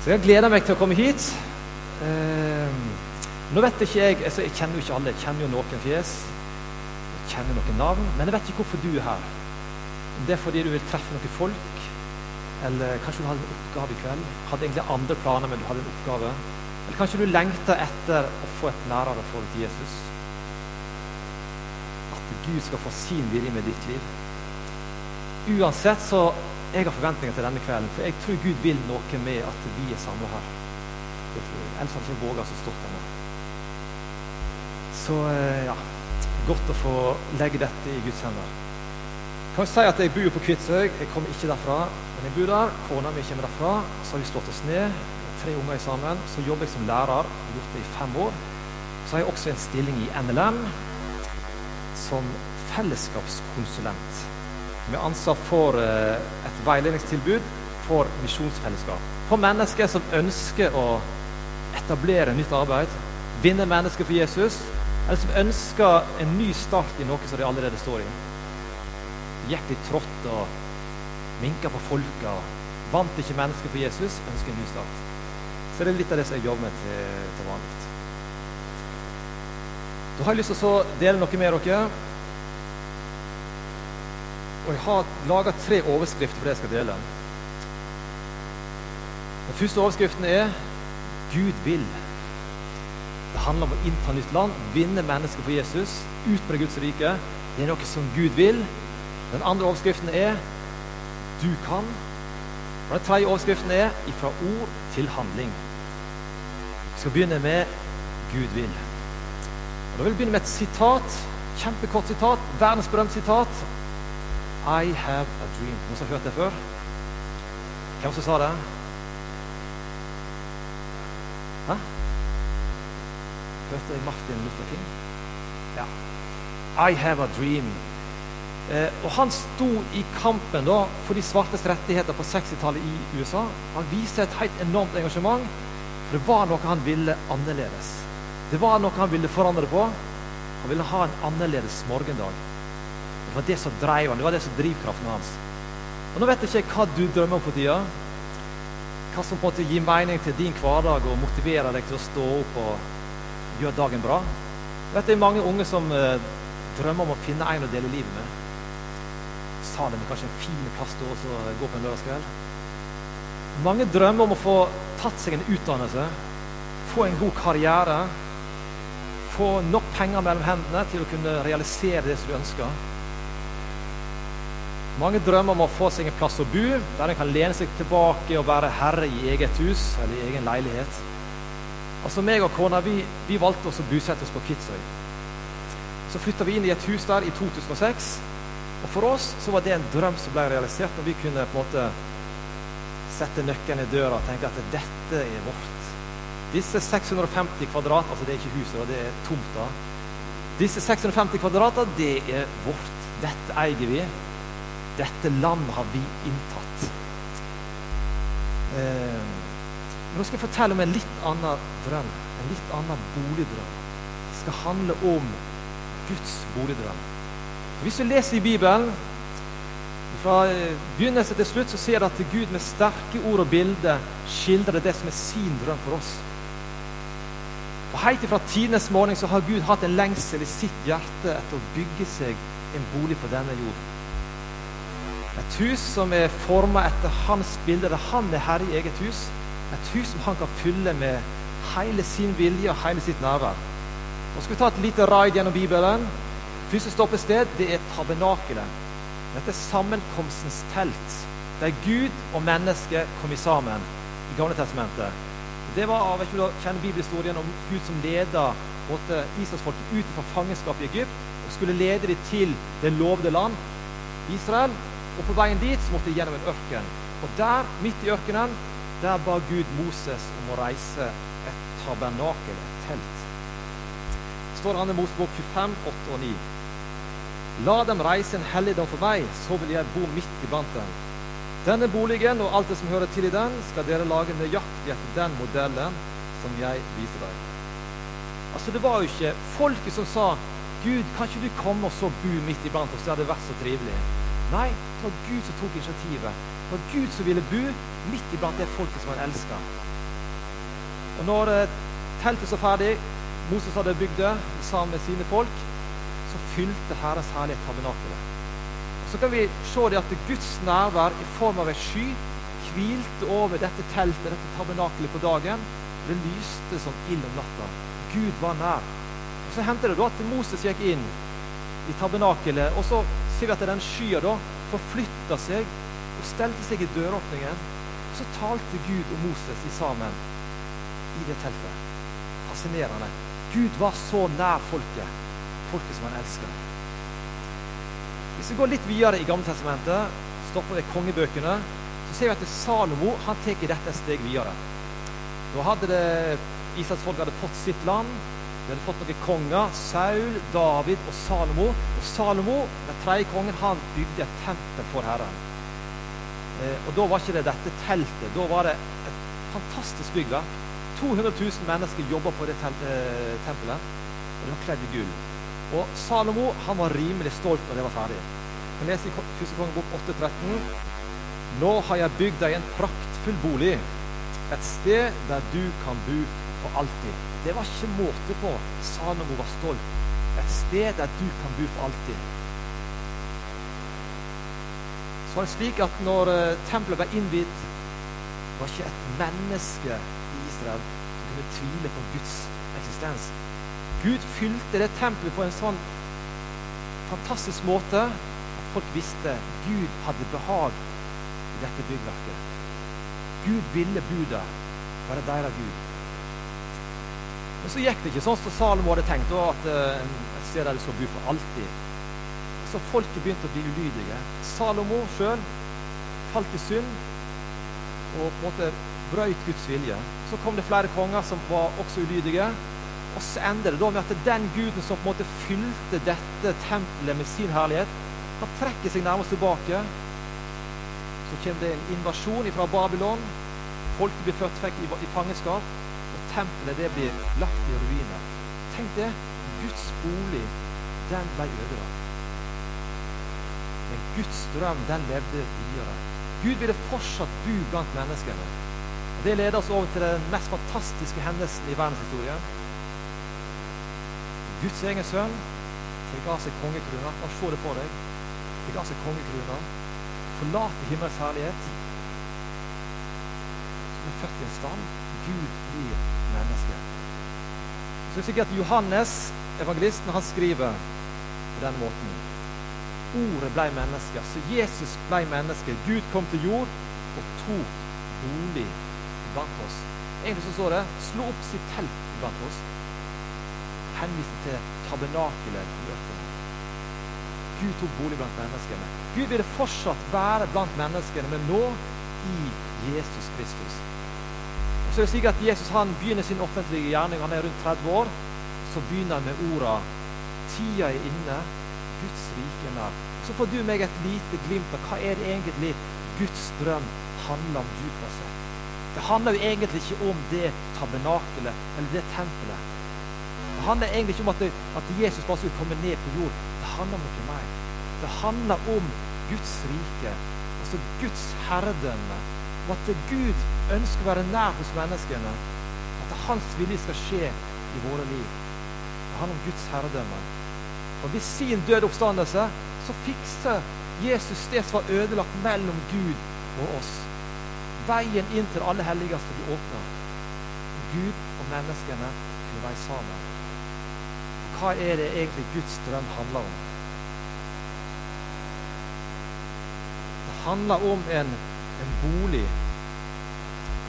Så jeg gleder meg til å komme hit. Eh, nå vet ikke Jeg altså jeg kjenner jo ikke alle, jeg kjenner jo noen fjes. Jeg kjenner noen navn. Men jeg vet ikke hvorfor du er her. Om det er fordi du vil treffe noen folk, eller kanskje du hadde en oppgave i kveld. Hadde egentlig andre planer, men du hadde en oppgave. Eller kanskje du lengter etter å få et nærere forhold til Jesus. At Gud skal få sin vilje med ditt liv. Uansett så jeg har forventninger til denne kvelden, for jeg tror Gud vil noe med at vi er samla her. Det tror jeg. Ellers hadde jeg ikke våga så stort ennå. nå. Så eh, ja Godt å få legge dette i Guds hender. Jeg kan si at Jeg bor på Kvitsøy. Jeg kommer ikke derfra, men jeg bor der. Kona mi kommer derfra. Så har vi slått oss ned. Tre unger sammen. Så jobber jeg som lærer. Har gjort det i fem år. Så har jeg også en stilling i NLM som fellesskapskonsulent. Er ansatt for eh, et veiledningstilbud for misjonsfellesskap. For mennesker som ønsker å etablere nytt arbeid, vinne mennesker for Jesus, eller som ønsker en ny start i noe som de allerede står i. Gikk litt og minka på folka. Vant ikke mennesker for Jesus, ønsker en ny start. Så det er litt av det som jeg jobber med til, til vanlig. Da har jeg lyst til å dele noe med dere. Og jeg har laga tre overskrifter for det jeg skal dele. Den første overskriften er 'Gud vil'. Det handler om å innta nytt land, vinne mennesker for Jesus, ut Guds rike. Det er noe som Gud vil. Den andre overskriften er 'Du kan'. Og Den tredje overskriften er 'Ifra ord til handling'. Vi skal begynne med 'Gud vil'. Og Da vil jeg begynne med et sitat. Kjempekort sitat. Verdensberømt sitat i have a dream. Noen som har hørt det før? Hvem som sa det? Hæ? Hørte jeg Martin Luther King? Ja. I have a dream. Eh, og Han sto i kampen da, for de svartes rettigheter på 60-tallet i USA. Han viste et helt enormt engasjement. For det var noe han ville annerledes. Det var noe han ville forandre på. Han ville ha en annerledes morgendag. Det var det som drev han, det var det som drivkraften hans. Og Nå vet jeg ikke hva du drømmer om for tida. Hva som på en måte gir mening til din hverdag og motiverer deg til å stå opp og gjøre dagen bra. Jeg vet Det er mange unge som eh, drømmer om å finne en å dele livet med. Salem er kanskje en fin plass til å gå på en lørdagskveld. Mange drømmer om å få tatt seg en utdannelse, få en god karriere, få nok penger mellom hendene til å kunne realisere det som du ønsker. Mange drømmer om å få seg en plass å bo, der en kan lene seg tilbake og være herre i eget hus eller i egen leilighet. Altså meg og kona vi, vi valgte oss å bosette oss på Kvitsøy. Så flytta vi inn i et hus der i 2006. Og For oss så var det en drøm som ble realisert, når vi kunne på en måte sette nøkkelen i døra og tenke at dette er vårt. Disse 650 kvadrat, altså det er ikke huset, det er tomta. Disse 650 kvadrater, det er vårt. Dette eier vi. Dette land har vi inntatt. Eh, nå skal jeg fortelle om en litt annen drøm. En litt annen boligdrøm. Det skal handle om Guds boligdrøm. Hvis du leser i Bibelen, fra eh, begynnelse til slutt, så ser du at Gud med sterke ord og bilder skildrer det som er sin drøm for oss. Og Helt fra tidenes morgen så har Gud hatt en lengsel i sitt hjerte etter å bygge seg en bolig på denne jorden. Et hus som er forma etter hans bilde, der han er herre i eget hus. Et hus som han kan fylle med hele sin vilje og hele sitt nærvær. Nå skal vi ta et lite raid gjennom Bibelen. Første stoppested det er tabernakelet. Dette er sammenkomstens telt, der Gud og mennesket kom sammen i Gamle testamentet. Det var av, ikke du kjenner bibelhistorien om Gud som leda Israelsfolket ut fra fangenskapet i Egypt og skulle lede dem til det lovede land. Israel og på veien dit så måtte de gjennom en ørken. Og der, midt i ørkenen, der ba Gud Moses om å reise et tabernakel, et telt. Det står i 2. Mosebok 25, 8 og 9. La dem reise en helligdom for meg, så vil jeg bo midt iblant dem. Denne boligen og alt det som hører til i den, skal dere lage nøyaktig etter den modellen som jeg viser deg. Altså Det var jo ikke folket som sa Gud, kan ikke du komme og så bo midt iblant oss? Det hadde vært så trivelig. Nei, det var Gud som tok initiativet. Det var Gud som ville bo midt iblant det folket som han elska. Og når eh, teltet så ferdig, Moses hadde bygd det sammen med sine folk, så fylte Herrens herlighet tabernakelet. Så kan vi se det at Guds nærvær i form av ei sky hvilte over dette teltet, dette tabernakelet, på dagen. Det lyste som ild om natta. Gud var nær. Og Så hendte det da at Moses gikk inn i tabernakelet, og så ser vi at den skya da forflytta seg og stelte seg i døråpningen. Så talte Gud og Moses i sammen i det teltet. Fascinerende. Gud var så nær folket, folket som han elsker. Hvis vi går litt videre i Gammeltestamentet, stopper ved kongebøkene, så ser vi at Salomo han tar dette et steg videre. Nå hadde det, Israels folk hadde fått sitt land. De hadde fått noen konger. Saul, David og Salomo. Og Salomo, den tredje kongen, han bygde et tempel for Herren. Eh, og Da var ikke det dette teltet. Da var det et fantastisk byggverk. 200 000 mennesker jobba på det eh, tempelet, og det var kledd i gull. Og Salomo han var rimelig stolt når det var ferdig. Vi leser i 1. kongebok 8,13. Nå har jeg bygd deg en praktfull bolig, et sted der du kan bo for alltid. Det var ikke måte på. Salomo var stolt. Et sted der du kan bo for alltid. Så det slik at når uh, tempelet ble innvidd, var ikke et menneske i Israel som kunne tvile på Guds eksistens. Gud fylte det tempelet på en sånn fantastisk måte at folk visste Gud hadde behag i dette byggverket. Gud ville bo der, være deres Gud. Men så gikk det ikke sånn som Salomo hadde tenkt, at uh, et sted der du skal bo for alltid. Så folket begynte å bli ulydige. Salomo sjøl falt i synd og på en måte brøyt Guds vilje. Så kom det flere konger som var også ulydige. Og så ender det da med at den guden som på en måte fylte dette tempelet med sin herlighet, han trekker seg nærmest tilbake så kommer det en invasjon fra Babylon. Folket blir født vekk i, fangenskap, tempelet det blir lagt i ruiner. Tenk det. Guds bolig, den ble ødelagt. Men Guds drøm, den levde videre. Gud ville fortsatt bo blant menneskene. Og Det leder oss over til den mest fantastiske hendelsen i verdenshistorien. Guds egen sønn fikk av seg kongekrona. Bare se det for deg. Fikk av seg kongekrona Forlater himmels herlighet, som er født i en stand. Gud blir menneske. Så det er at Johannes, evangelisten, han skriver på den måten. Ordet ble menneske. Så Jesus ble menneske. Gud kom til jord og tok bolig blant oss. Egentlig så står det 'slo opp sitt telt blant oss'. Henviste til tabernakelet. Gud tok bolig blant menneskene. Gud ville fortsatt være blant menneskene, men nå i Jesus Kristus. Så er det slik at Jesus han begynner sin offentlige gjerning. Han er rundt 30 år. Så begynner han med orda 'Tida er inne, Guds rike er nær'. Så får du meg et lite glimt av hva er det egentlig Guds drøm handler om dypere sett. Det handler jo egentlig ikke om det tabernakelet eller det tempelet. Det handler egentlig ikke om at, det, at Jesus bare skulle komme ned på jord. Det handler om noe mer. Det handler om Guds rike, altså Guds herredømme. Og at Gud ønsker å være nær hos menneskene. At hans vilje skal skje i våre liv. Det handler om Guds herredømme. Og Ved sin døde oppstandelse så fikser Jesus det som var ødelagt mellom Gud og oss. Veien inn til det aller helligste blir åpna. Gud og menneskene kunne være sammen. Og hva er det egentlig Guds drøm handler om? Det handler om en, en bolig.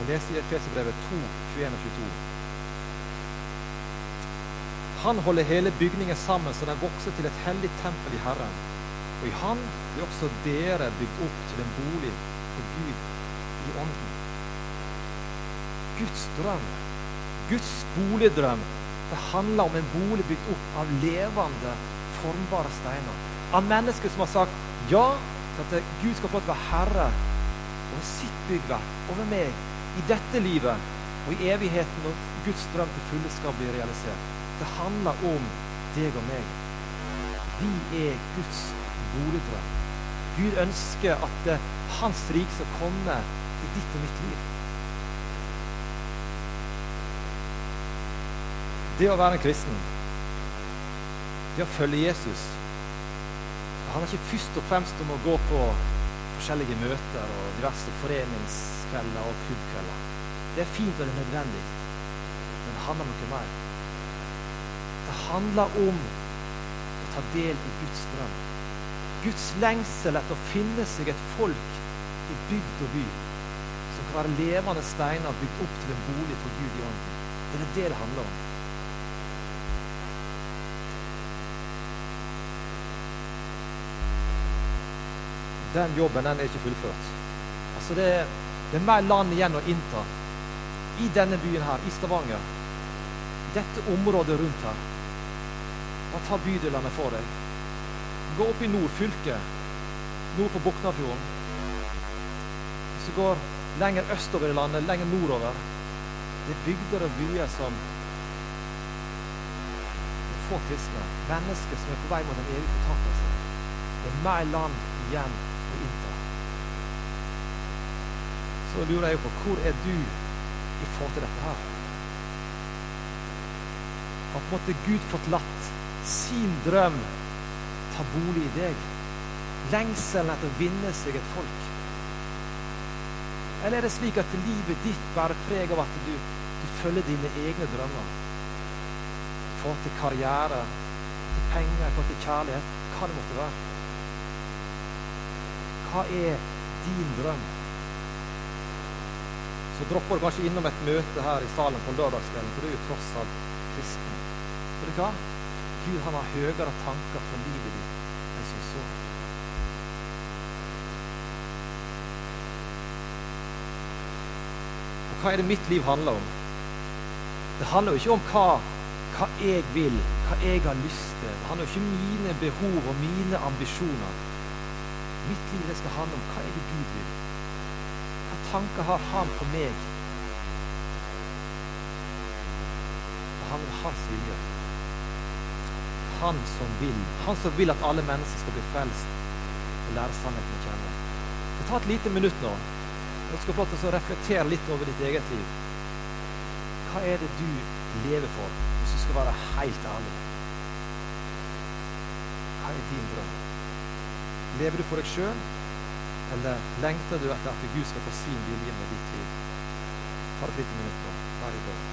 Og Les i Efeserbrevet 2, 21 og 22. Han holder hele bygningen sammen så den vokser til et hellig tempel i Herren. Og i Han blir også dere bygd opp til en bolig for Gud i Ånden. Guds drøm, Guds boligdrøm, det handler om en bolig bygd opp av levende, formbare steiner. Av mennesker som har sagt ja til at Gud skal få lov til å være herre over sitt byggverk, over meg, i dette livet og i evigheten når Guds drøm til fulle skal bli realisert. Det handler om deg og meg. Vi er Guds boligdrøm. Gud ønsker at eh, hans rike skal komme i ditt og mitt liv. Det å være en kristen, det å følge Jesus Det handler ikke først og fremst om å gå på forskjellige møter og diverse foreningskvelder og klubbkvelder. Det er fint og det er nødvendig, men det handler om noe mer. Det handler om å ta del i Guds drøm. Guds lengsel etter å finne seg et folk i bygd og by som kan være levende steiner bygd opp til en bolig for Gud i ånden. Det er det det handler om. Den jobben den er ikke fullført. Altså det, det, er mer land igjen å innta i denne byen her, i Stavanger. Dette området rundt her. Bare ta bydelene for deg. Gå opp i nord fylket, nord for Boknafjorden. Så går lenger østover i landet, lenger nordover. Det er bygder og byer som det er få kristne. Mennesker som er på vei mot en evig fortapelse. Det er mer land igjen så lurer jeg på hvor er du i forhold til dette her? Har på en måte Gud fått latt sin drøm ta bolig i deg? Lengselen etter å vinne seg et folk? Eller er det slik at livet ditt bærer preg av at du, du følger dine egne drømmer? I forhold til karriere, til penger, i til kjærlighet, hva det måtte være. Hva er din drøm? Så dropper du kanskje innom et møte her i salen på lørdagskvelden, for du er jo tross alt kristen. Vet du hva? Gud han har høyere tanker for livet ditt enn som så. Og hva er det mitt liv handler om? Det handler jo ikke om hva, hva jeg vil, hva jeg har lyst til. Det handler jo ikke om mine behov og mine ambisjoner. Mitt liv det skal handle om hva er det Gud vil Hva tanker har han for meg? Det handler om hans vilje. Han som vil. Han som vil at alle mennesker skal bli frelst og lære sannheten å kjenne. Det tar et lite minutt nå. Du skal få til å reflektere litt over ditt eget liv. Hva er det du lever for, hvis du skal være helt ærlig? Hva er din drøm? Lever du for deg sjøl? Eller lengter du etter at Gud skal få sin vilje med ditt liv? Ta et lite minutt nå. Vær i bønn.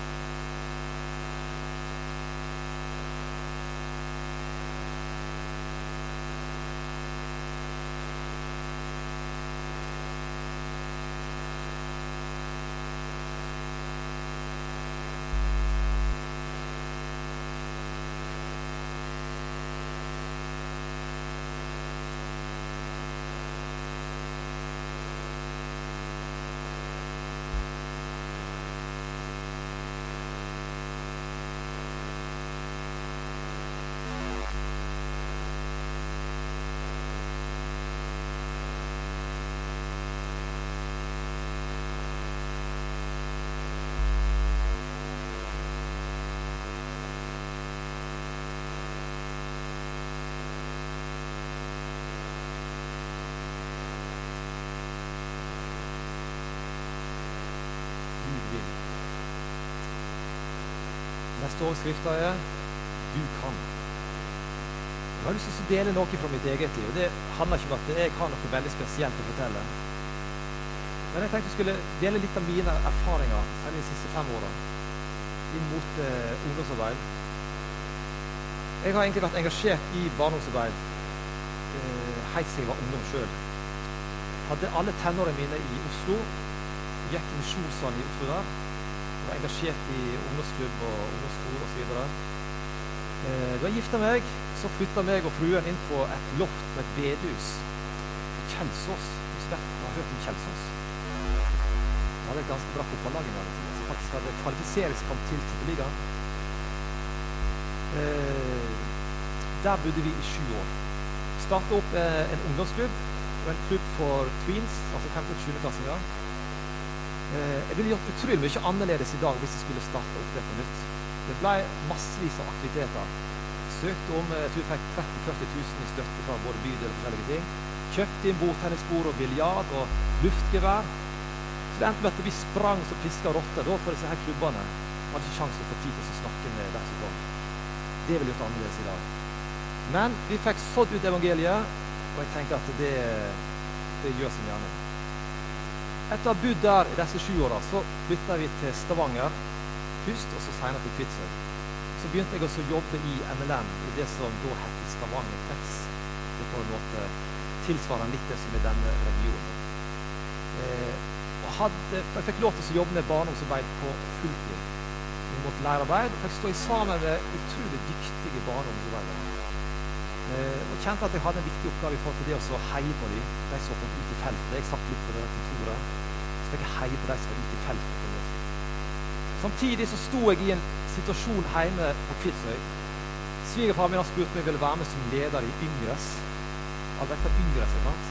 Neste Skrifta, er 'Du kan'. Jeg har lyst til å dele noe fra mitt eget liv. Det handler ikke om at jeg har noe veldig spesielt å fortelle. Men jeg tenkte jeg skulle dele litt av mine erfaringer, særlig de siste fem åra, inn mot eh, ungdomsarbeid. Jeg har egentlig vært engasjert i barneomsorgsarbeid eh, helt siden jeg var ungdom sjøl. Hadde alle tenårene mine i Oslo. Gikk misjonssalen i Oslo der var engasjert i ungdomsklubb og ungdomskor osv. Eh, da jeg gifta meg, så flytta meg og fruen inn på et loft på et bedehus på Kjelsås. Hvis du har hørt om Kjelsås? Det hadde et ganske bra fotballag i gang. Som faktisk hadde kvalifiseringskamp til Tippeligaen. Eh, der bodde vi i sju år. Starta opp eh, en ungdomsklubb og en klubb for tweens, altså 15- og 20-klassinger. Eh, jeg ville gjort utrolig mye annerledes i dag hvis jeg skulle starte opp det på nytt. Det ble massevis av aktiviteter. Søkte om jeg tror jeg fikk 30 000-40 000 i støtte fra både bydel og forskjellige ting. Kjøpte inn bordtennisbord og biljard og luftgevær. Så det endte med at vi sprang som fiska rotter for disse her klubbene. Vi hadde ikke sjanse til å få tid til å snakke med de som kom. Det ville gjort annerledes i dag. Men vi fikk sådd ut evangeliet, og jeg tenker at det, det gjør sin gjerning. Etter å ha bodd der i disse sju åra, så flytta vi til Stavanger først, og så senere til Kvitsøy. Så begynte jeg også å jobbe i MLM, i det som da het Stavanger krets. Det på en måte tilsvarer litt det som er denne regionen. Eh, og hadde, jeg fikk lov til å jobbe med barndomsarbeid på fulltid. Mot lærerarbeid. Og fikk stå sammen med utrolig dyktige barndomsarbeidere. Eh, og kjente at jeg hadde en viktig oppgave i forhold til det å heie på dem, de som kom ut i feltet. Jeg satt litt på det kontoret. Så fikk jeg heie på de som var ute i feltet. Samtidig så sto jeg i en situasjon hjemme på Kvitsøy. Svigerfaren min har spurt om jeg ville være med som leder i Yngres. Alle vet Yngres er? sant?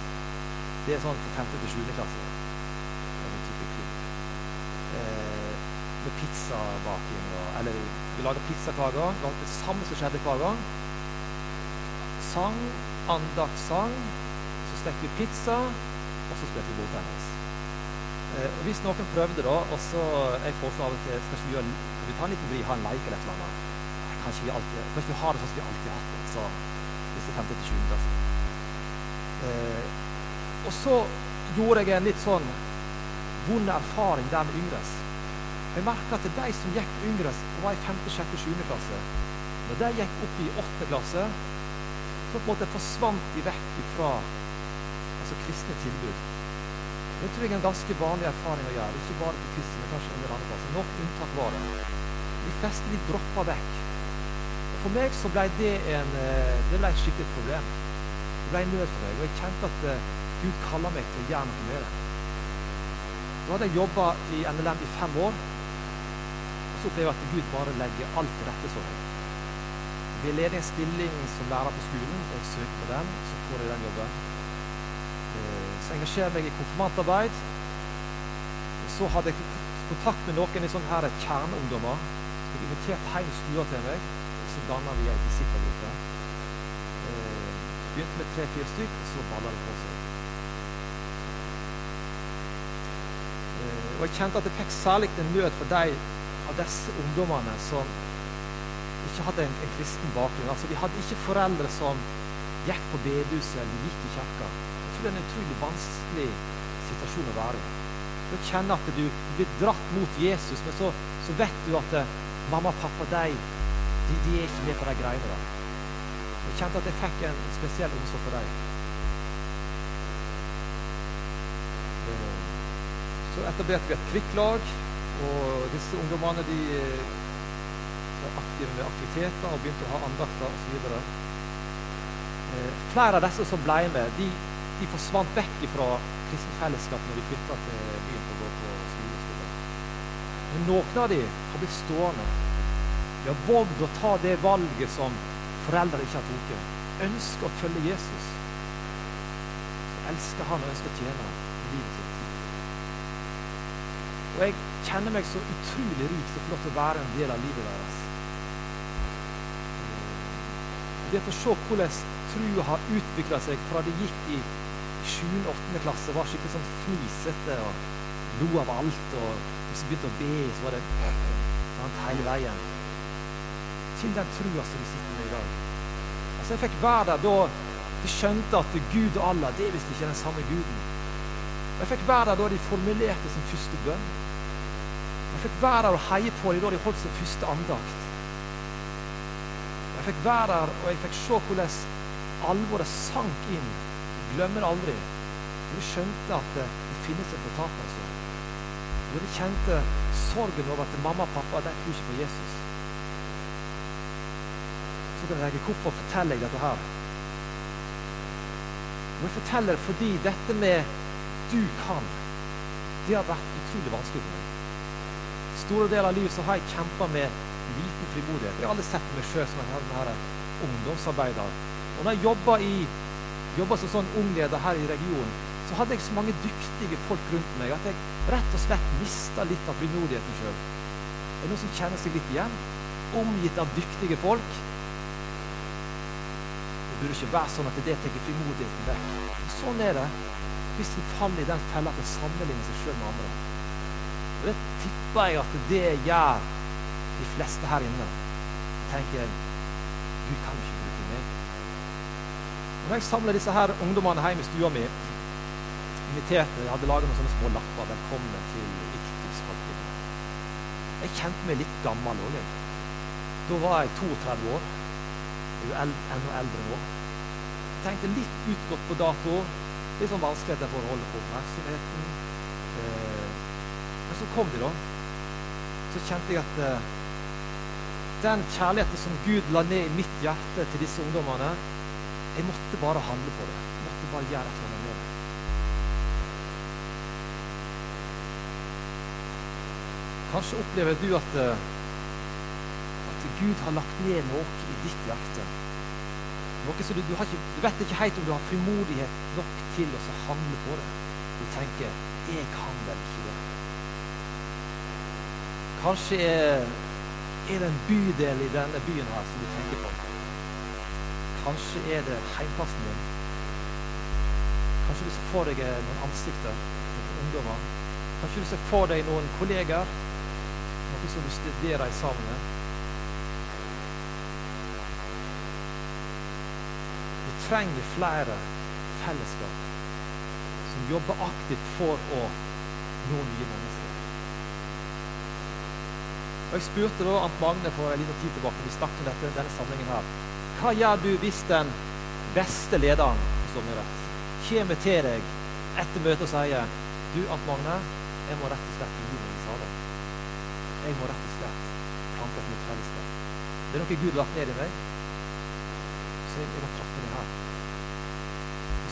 Det er sånn for 5. til 7. klasse. Det. Eh, med pizzabaking og Eller vi lager pizzakaker. Det samme som skjedde hver gang. Sang, andaktsang. Så stekte vi pizza, og så spilte vi bordtennis. Eh, Hvis noen prøvde, da, og så jeg foreslår av og til skal vi, gjøre, vi ta en liten vri, ha en leik eller et eller annet Kanskje vi alltid, kanskje vi har det sånn som vi alltid har hatt det, er disse 50-20 klasse. Eh, og så gjorde jeg en litt sånn vond erfaring der med Yngres. Jeg merka at de som gikk Yngres, var i 5., 6., 7. klasse. Når de gikk opp i 8. klasse, så på en måte forsvant de vekk fra altså kristne tilbud. Det tror jeg er en ganske vanlig erfaring å gjøre. Ikke bare på kristne, men kanskje en del andre plasser. Nok unntak var det. De fleste de droppa vekk. Og For meg så ble det, en, eh, det ble et skikkelig problem. Det ble en nød for meg, og jeg kjente at uh, Gud kaller meg til å gjøre noe med det. Da hadde jeg jobba i NLM i fem år. Og så opplever jeg at Gud bare legger alt til rette for meg. Ved ledig en stilling som lærer på skolen, og søker på den, så får jeg den jobben. Så så jeg meg i konfirmantarbeid. Så hadde jeg kontakt med noen i sånne her kjerneungdommer. Jeg inviterte hjem stua til meg, og så danna vi ei disippelgruppe. Eh, begynte med tre-fire stykk, og så balla det på seg. Eh, og jeg kjente at jeg fikk særlig en nød for de av disse ungdommene som ikke hadde en, en kristen bakgrunn. Altså, De hadde ikke foreldre som gikk på bedehuset eller gikk i kirka tror det er en utrolig vanskelig situasjon å være i. Du kjenner at du blir dratt mot Jesus, men så, så vet du at uh, mamma og pappa de, de, de, er ikke med på de greiene der. Jeg kjente at jeg fikk en spesiell omsorg for dem. Uh, så etablerte vi et kvikklag, og disse ungdommene de eh, var aktive med aktiviteter og begynte å ha andakter osv. Uh, flere av disse som ble med, de de forsvant vekk fra kristent fellesskap når de flytta til byen for å gå på skole. Men noen av dem har blitt stående. De har vågd å ta det valget som foreldre ikke har tatt. Ønsker å følge Jesus. Elsker han og ønsker å tjene livet sitt. Og jeg kjenner meg så utrolig rik som får lov til å være en del av livet deres. Det å se hvordan trua har utvikla seg fra det gikk i 7.-8. klasse var skikkelig sånn fnisete og lo av alt. Og hvis du begynte å be, så var det sant, hele veien. Til den trua som vi sitter med i dag. Altså Jeg fikk være der da de skjønte at Gud og Allah det er visst ikke den samme guden. Og Jeg fikk være der da de formulerte sin første bønn. Jeg fikk være der og heie på dem da de holdt sin første andakt. Jeg fikk være der og jeg fikk se hvordan alvoret sank inn Jeg glemmer aldri. Når de skjønte at det, det finnes en fortapelse. Når de kjente sorgen over at mamma og pappa de tror ikke på Jesus. Så kan jeg tenke hvorfor forteller jeg dette her? Og jeg forteller fordi dette med 'du kan', det har vært utrolig vanskelig for meg. Store deler av livet så har jeg kjempa med liten frimodighet. Jeg har aldri sett meg sjøl som en ungdomsarbeider. Og når jeg jobber i jobba som sånn ungleder her i regionen, så hadde jeg så mange dyktige folk rundt meg at jeg rett og slett mista litt av frimodigheten sjøl. Er det noen som kjenner seg litt igjen? Omgitt av dyktige folk. Det burde ikke være sånn at det tar frimodigheten vekk. Sånn er det hvis en faller i den fella at en sammenligner seg sjøl med andre. Og Det tipper jeg at det gjør de fleste her inne. Tenker Gud kan ikke bruke meg. Når jeg samler disse her ungdommene hjemme i stua mi inviterte, Jeg hadde laget noen sånne små lapper. 'Velkommen til Iktus Jeg kjente meg litt gammel òg. Da var jeg 32 år. Jeg er enda eldre nå. Tenkte litt utgått på dato. Litt sånn vanskeligheter for å holde på oppmerksomheten. Eh, men så kom de, da. Så kjente jeg at eh, den kjærligheten som Gud la ned i mitt hjerte til disse ungdommene, jeg måtte bare handle på det. Jeg måtte bare gjøre et eller annet. Kanskje opplever du at, eh, at Gud har lagt ned noe i ditt hjerte. Noe som du, du, ikke, du, vet ikke helt om du har frimodighet nok til å handle på det. Du tenker 'Jeg kan vel ikke det'. Kanskje er, er det en bydel i denne byen her som du tenker på. Kanskje er det heimplassen din. Kanskje du ser for deg noen ansikter, noen ungdommer. Kanskje du ser for deg noen kolleger, noen som du studerer sammen med. trenger flere fellesskap som jobber aktivt for å nå nye mennesker. Og Jeg spurte da Ant Magne for en liten tid tilbake vi snakket om dette, denne sammenhengen her. Hva gjør du hvis den beste lederen rett, kommer til deg etter møtet og sier du, Ant Magne, jeg må rett og slett gi meg i salen. Jeg må rett og slett plante et nytt fellesskap. Det er noe Gud har lagt ned i meg. Så jeg, jeg må trappe ned her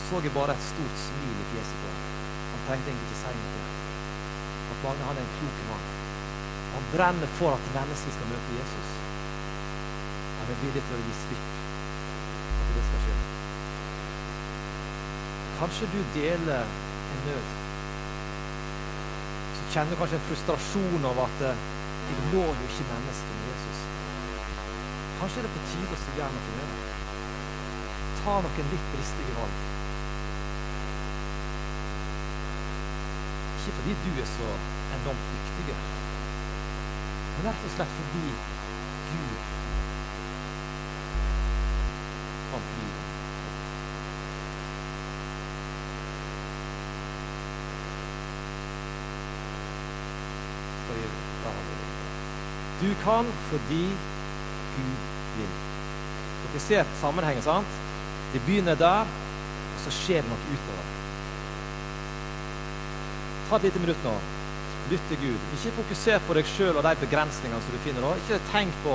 så jeg bare et stort smil i fjeset på ham. Han tenkte egentlig ikke å si noe. At Magne han er en klok mann. Han brenner for at mennesker skal møte Jesus. Han er villig til å gi slipp at det skal skje. Kanskje du deler en nød. Så kjenner du kanskje en frustrasjon over at eh, jeg når jo ikke mennesket med Jesus. Kanskje er det på tide å gjøre noe med det. Ta noen litt dristige valg. Ikke fordi du er så enormt dyktig, rett og slett fordi Gud kan bli Du kan fordi Gud vil. Dere ser sammenhengen, sant? Det begynner der, og så skjer det noe utover. Ta et lite minutt nå. Lytt til Gud. Ikke fokuser på deg sjøl og de begrensningene som du finner nå. Ikke tenk på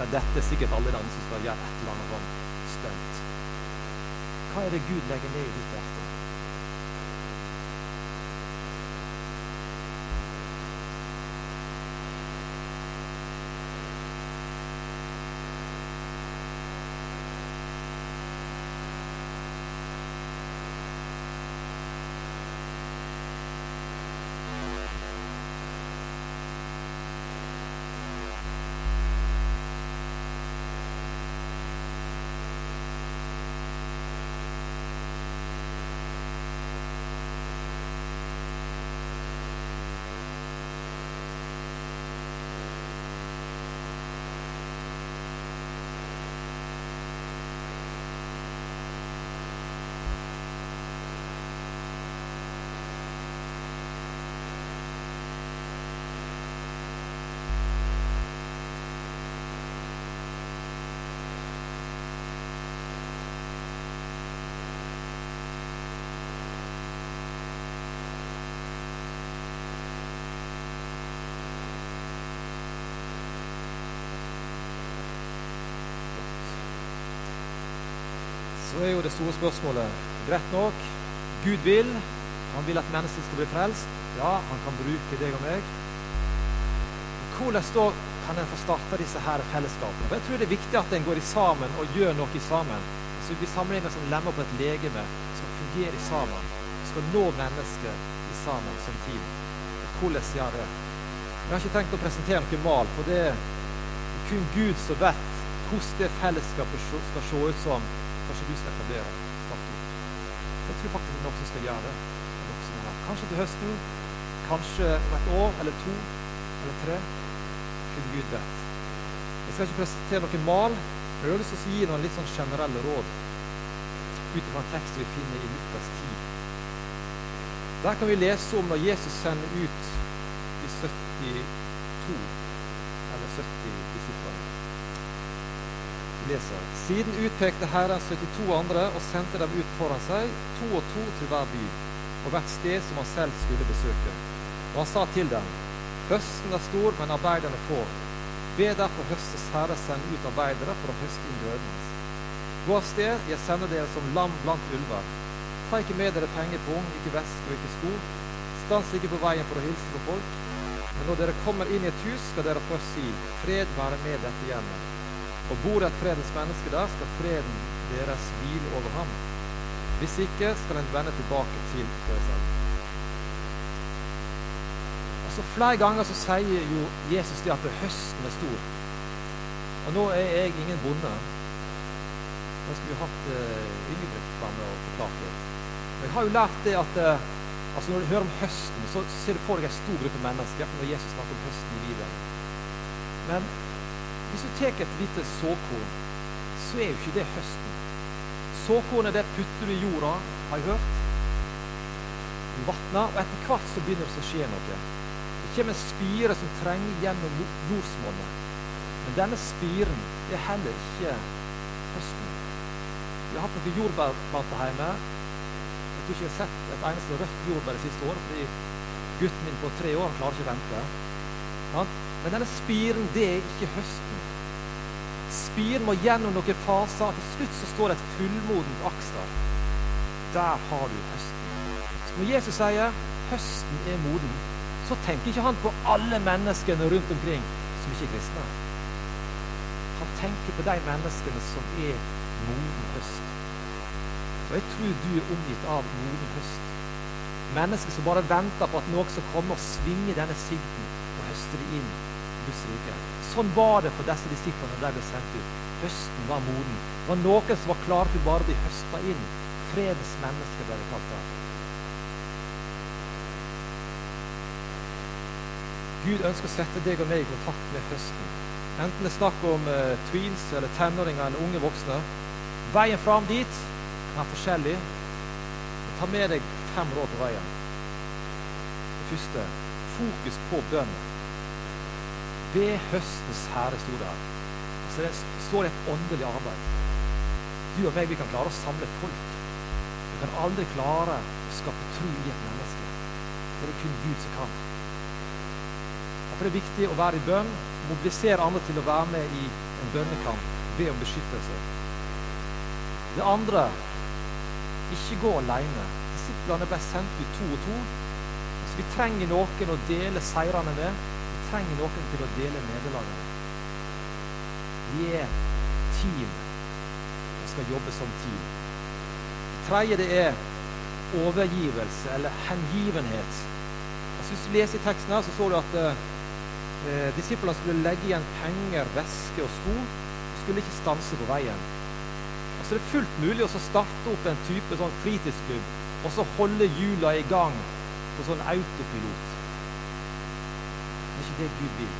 ja, dette er sikkert alle de andre som skal gjøre et eller annet sånn stunt. Hva er det Gud legger ned i ditt hjerte? Er jo det store spørsmålet greit nok. Gud vil. Han vil at mennesket skal bli frelst. Ja, han kan bruke deg og meg. Hvordan da kan en få starta disse her fellesskapene? For Jeg tror det er viktig at en går i sammen og gjør noe sammen. Så vi sammenligner som lemmer på et legeme som fungerer sammen. Skal nå mennesker i sammen som team. Hvordan gjør det? Jeg har ikke tenkt å presentere noe mal, for det er kun Gud som vet hvordan det fellesskapet skal se ut som kanskje du skal etablere. Jeg tror faktisk det er noen som skal gjøre det. Kanskje til høsten, kanskje om et år eller to eller tre. Kun Gud vet. Jeg skal ikke presentere noen mal, men jeg har lyst til å gi noen litt sånn generelle råd ut fra en tekst vi finner i Lukas 10. Der kan vi lese om når Jesus sender ut de 72 eller 70 disiplene. Vi leser. Siden utpekte Herren 72 andre og sendte dem ut foran seg, to og to til hver by, og hvert sted som han selv skulle besøke. Og han sa til dem, høsten er stor, men arbeiderne få. Be derfor høstes Herre sende ut arbeidere for å høste inn grøden. Gå av sted, jeg sender dere som lam blant ulver. Ta ikke med dere penger på, ikke vest og ikke sko. Stans ikke på veien for å hilse på folk. Men når dere kommer inn i et hus, skal dere først si, fred være med dette hjemmet. Og bor et fredens menneske der, skal freden deres hvile over ham. Hvis ikke, skal en vende tilbake til dere selv. Altså Flere ganger så sier jo Jesus det at høsten er stor. Og nå er jeg ingen bonde. Da skulle vi hatt uh, Ingebrigt framme og forklart det. Men jeg har jo lært det at uh, altså når du hører om høsten, så ser du for deg en stor gruppe mennesker når Jesus snakker om høsten i Bibelen. Men hvis du tar et lite såkorn, så er jo ikke det høsten. Såkornet det putter du i jorda, har jeg hørt. Du vatner, og etter hvert så begynner det å skje noe. Det kommer en spire som trenger gjennom jordsmonnet. Men denne spiren er heller ikke høsten. Vi har hatt noen jordbærplanter hjemme. Jeg tror ikke jeg har sett et eneste rødt jordbær det siste året, fordi gutten min på tre år klarer ikke å vente. Men denne spiren, det er ikke høsten. Spiren må gjennom noen faser. Til slutt så står det et fullmodent aks der. Har du høsten. Så når Jesus sier høsten er moden, så tenker ikke han på alle menneskene rundt omkring som ikke er kristne. Han tenker på de menneskene som er moden høst. Og jeg tror du er omgitt av moden høst. Mennesker som bare venter på at noe skal komme og svinge denne sigden og høste inn Guds rike. Sånn var det for disse disiplene de ble sendt ut. Høsten var moden. Det var noen som var klare til bare å bli høsta inn. Fredens mennesker ble det kalt der. Gud ønsker å sette deg og meg i kontakt med høsten. Enten det er snakk om uh, tweens eller tenåringer eller unge voksne. Veien fram dit er forskjellig. Ta med deg fem råd på veien. Det første fokus på bønn. Ved høstens herre sto der. Så det står et åndelig arbeid. Du og meg vi kan klare å samle folk. Vi kan aldri klare å skape tro i et menneske. Det er det kun Gud som kan. Derfor er det viktig å være i bønn, mobilisere andre til å være med i en bønnekamp, be om beskyttelse. Det andre ikke gå alene. Disiplene ble sendt ut to og to. Så vi trenger noen å dele seirene med. Trenger noen til å dele nederlaget. Vi er team og skal jobbe som team. Det tredje det er overgivelse eller hengivenhet. Altså, hvis du leser i teksten her, så så du at uh, eh, disiplene skulle legge igjen penger, veske og sko. og skulle ikke stanse på veien. Altså Det er fullt mulig å starte opp en type sånn fritidsklubb og så holde hjula i gang på sånn autopilot. Er ikke det Gud vil.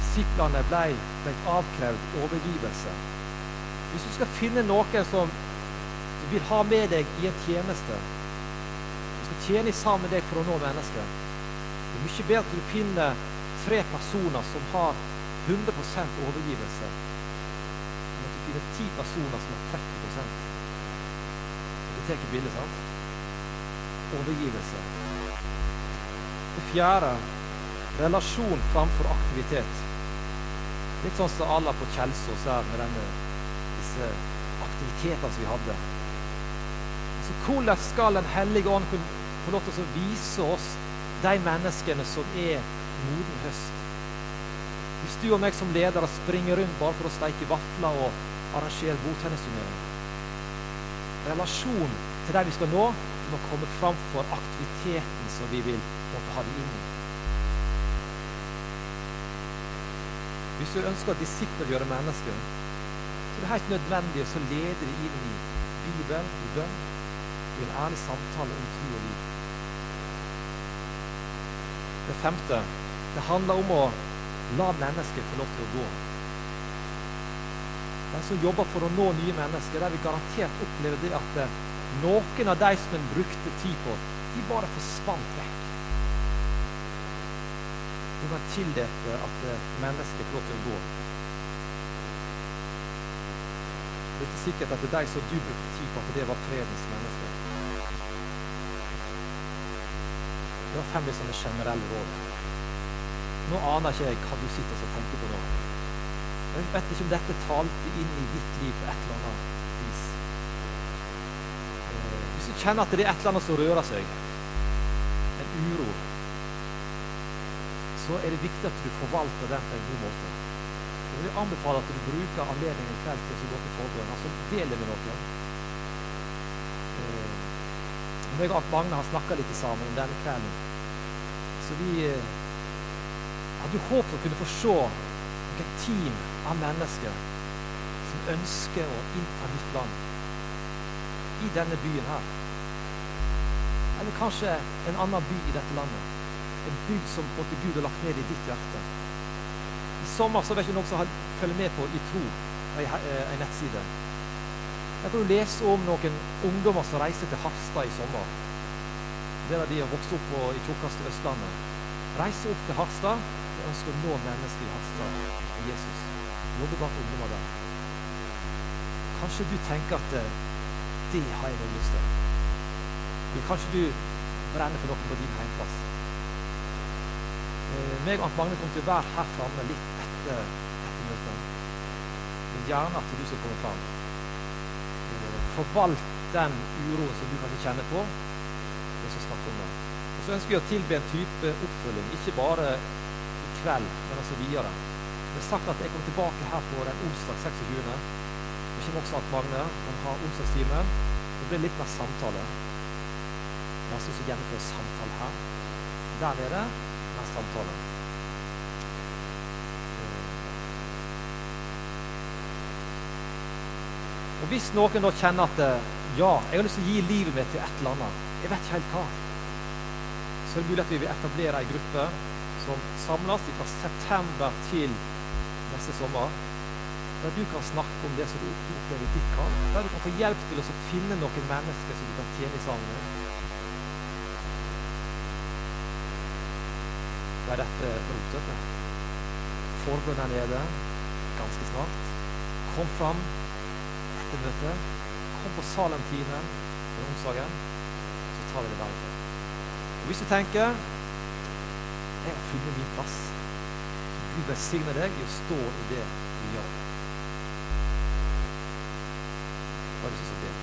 Disiplene ble, ble avkrevd overgivelse. Hvis du skal finne noen som vil ha med deg i en tjeneste, som skal tjene sammen med deg for å nå mennesker, det er mye bedre at du finner tre personer som har 100% overgivelse, enn at du finner ti personer som har 30% Det tar bildet, sant? Overgivelse. Det fjerde relasjon framfor aktivitet. Litt sånn som alle på Kjelsås her med denne, disse aktivitetene som vi hadde. Altså, Hvordan skal Den hellige ånd få lov til å vise oss de menneskene som er moden høst. Hvis du og meg som ledere springer rundt bare for å steike vafler og arrangere bordtennisturnering Relasjonen til de vi skal nå, må komme framfor aktiviteten som vi vil måtte ha det inn i. Hvis du ønsker å disippelgjøre mennesker, så det er helt nødvendig å lede det inn i Bibelen, i bønn, i en ærlig samtale om tro og liv. Det femte det handler om å la mennesker få lov til å gå. De som jobber for å nå nye mennesker, der vil garantert oppleve det at eh, noen av de som en brukte tid på, de bare forsvant vekk. Du har tillate at mennesket mennesker får lov til å gå. Det er ikke sikkert at det er de som du brukte tid på, at det var fredens mennesker. Det var fem sånne generelle råd. Nå aner ikke jeg hva du sitter og tenker på nå. Jeg vet ikke om dette talte inn i ditt liv på et eller annet vis. Eh, hvis du kjenner at det er et eller annet som rører seg, en uro, så er det viktig at du forvalter den på en god måte. Jeg vil anbefale at du bruker anledningen i kveld til å gå til forbønn. Altså del det med noen. Eh, jeg og Magne har snakka litt sammen om denne kvelden. Så vi eh, hadde jo håpet å kunne få se noen team av mennesker som ønsker å innta nytt land i denne byen her. Eller kanskje en annen by i dette landet. En bygd som måtte Gud har lagt ned i ditt hjerte. I sommer så vet ikke noen som følger med på I tro, ei, ei nettside. Der kan du lese om noen ungdommer som reiser til Harstad i sommer. Der de har vokst opp på, i tjukkeste Østlandet. Reiser opp til Harstad og ønsker å nå mennesker i Harstad Jesus. Jobber blant ungdommer der. Kanskje du tenker at eh, det har jeg noe lyst til. Eller kanskje du brenner for noe på din heimplass. Meg og Magne kommer til å være her framme litt etter, etter møtet. Men gjerne at du skal komme fram. Eh, forvalt den uroen som du kanskje kjenner på, og så snakke om det. Og så ønsker vi å tilby en type oppfølging, ikke bare i kveld, men altså videre. Det er sagt at jeg kommer tilbake her på den onsdag 26. Det kommer også at Magne kan ha onsdagstimen. Det blir litt mer samtale. Men altså også gjennomføre samtale her. Der nede denne samtalen. Hvis noen da kjenner at ja, jeg har lyst til å gi livet mitt til et eller annet, jeg vet ikke helt hva, så er det mulig at vi vil etablere ei gruppe som samles fra september til neste sommer. Der du kan snakke om det som du opplever i ditt kall. Der du kan få hjelp til å finne noen mennesker som du kan tjene sammen med. er dette rotete. Forbønn er nede ganske snart. Kom fram etter møtet. Kom på Salem-timen på onsdagen, så tar vi det derfra. Og hvis du tenker jeg har funnet min plass, Gud velsigne deg i å stå i det du gjør. Hva er det som ber?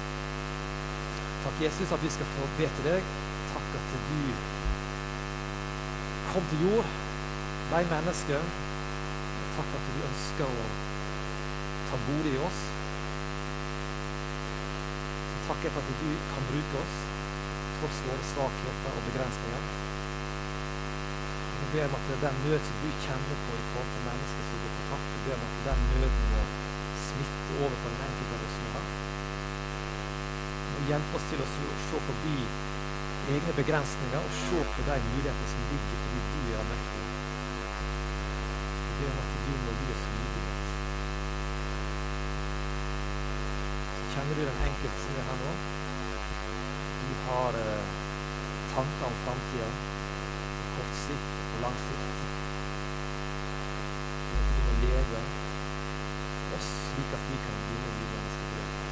Takk, Jesus, at vi skal få be til deg. Takk at du kom til jord, ble menneske. Takk at du ønsker å ta bolig i oss. Takker for at du kan bruke oss tross våre svakheter og begrensninger. Jeg ber om at den nød som du kjenner på i forhold til mennesker som går på tapt, jeg ber om at den nøden må smitte over på den enkelte av oss som er her. Og hjelpe oss til å se forbi egne begrensninger og se på de mulighetene som ligger fordi Markedsen er her nå. vi har eh, tanker om framtida kort sikt og lang sikt. De må oss slik at vi kan begynne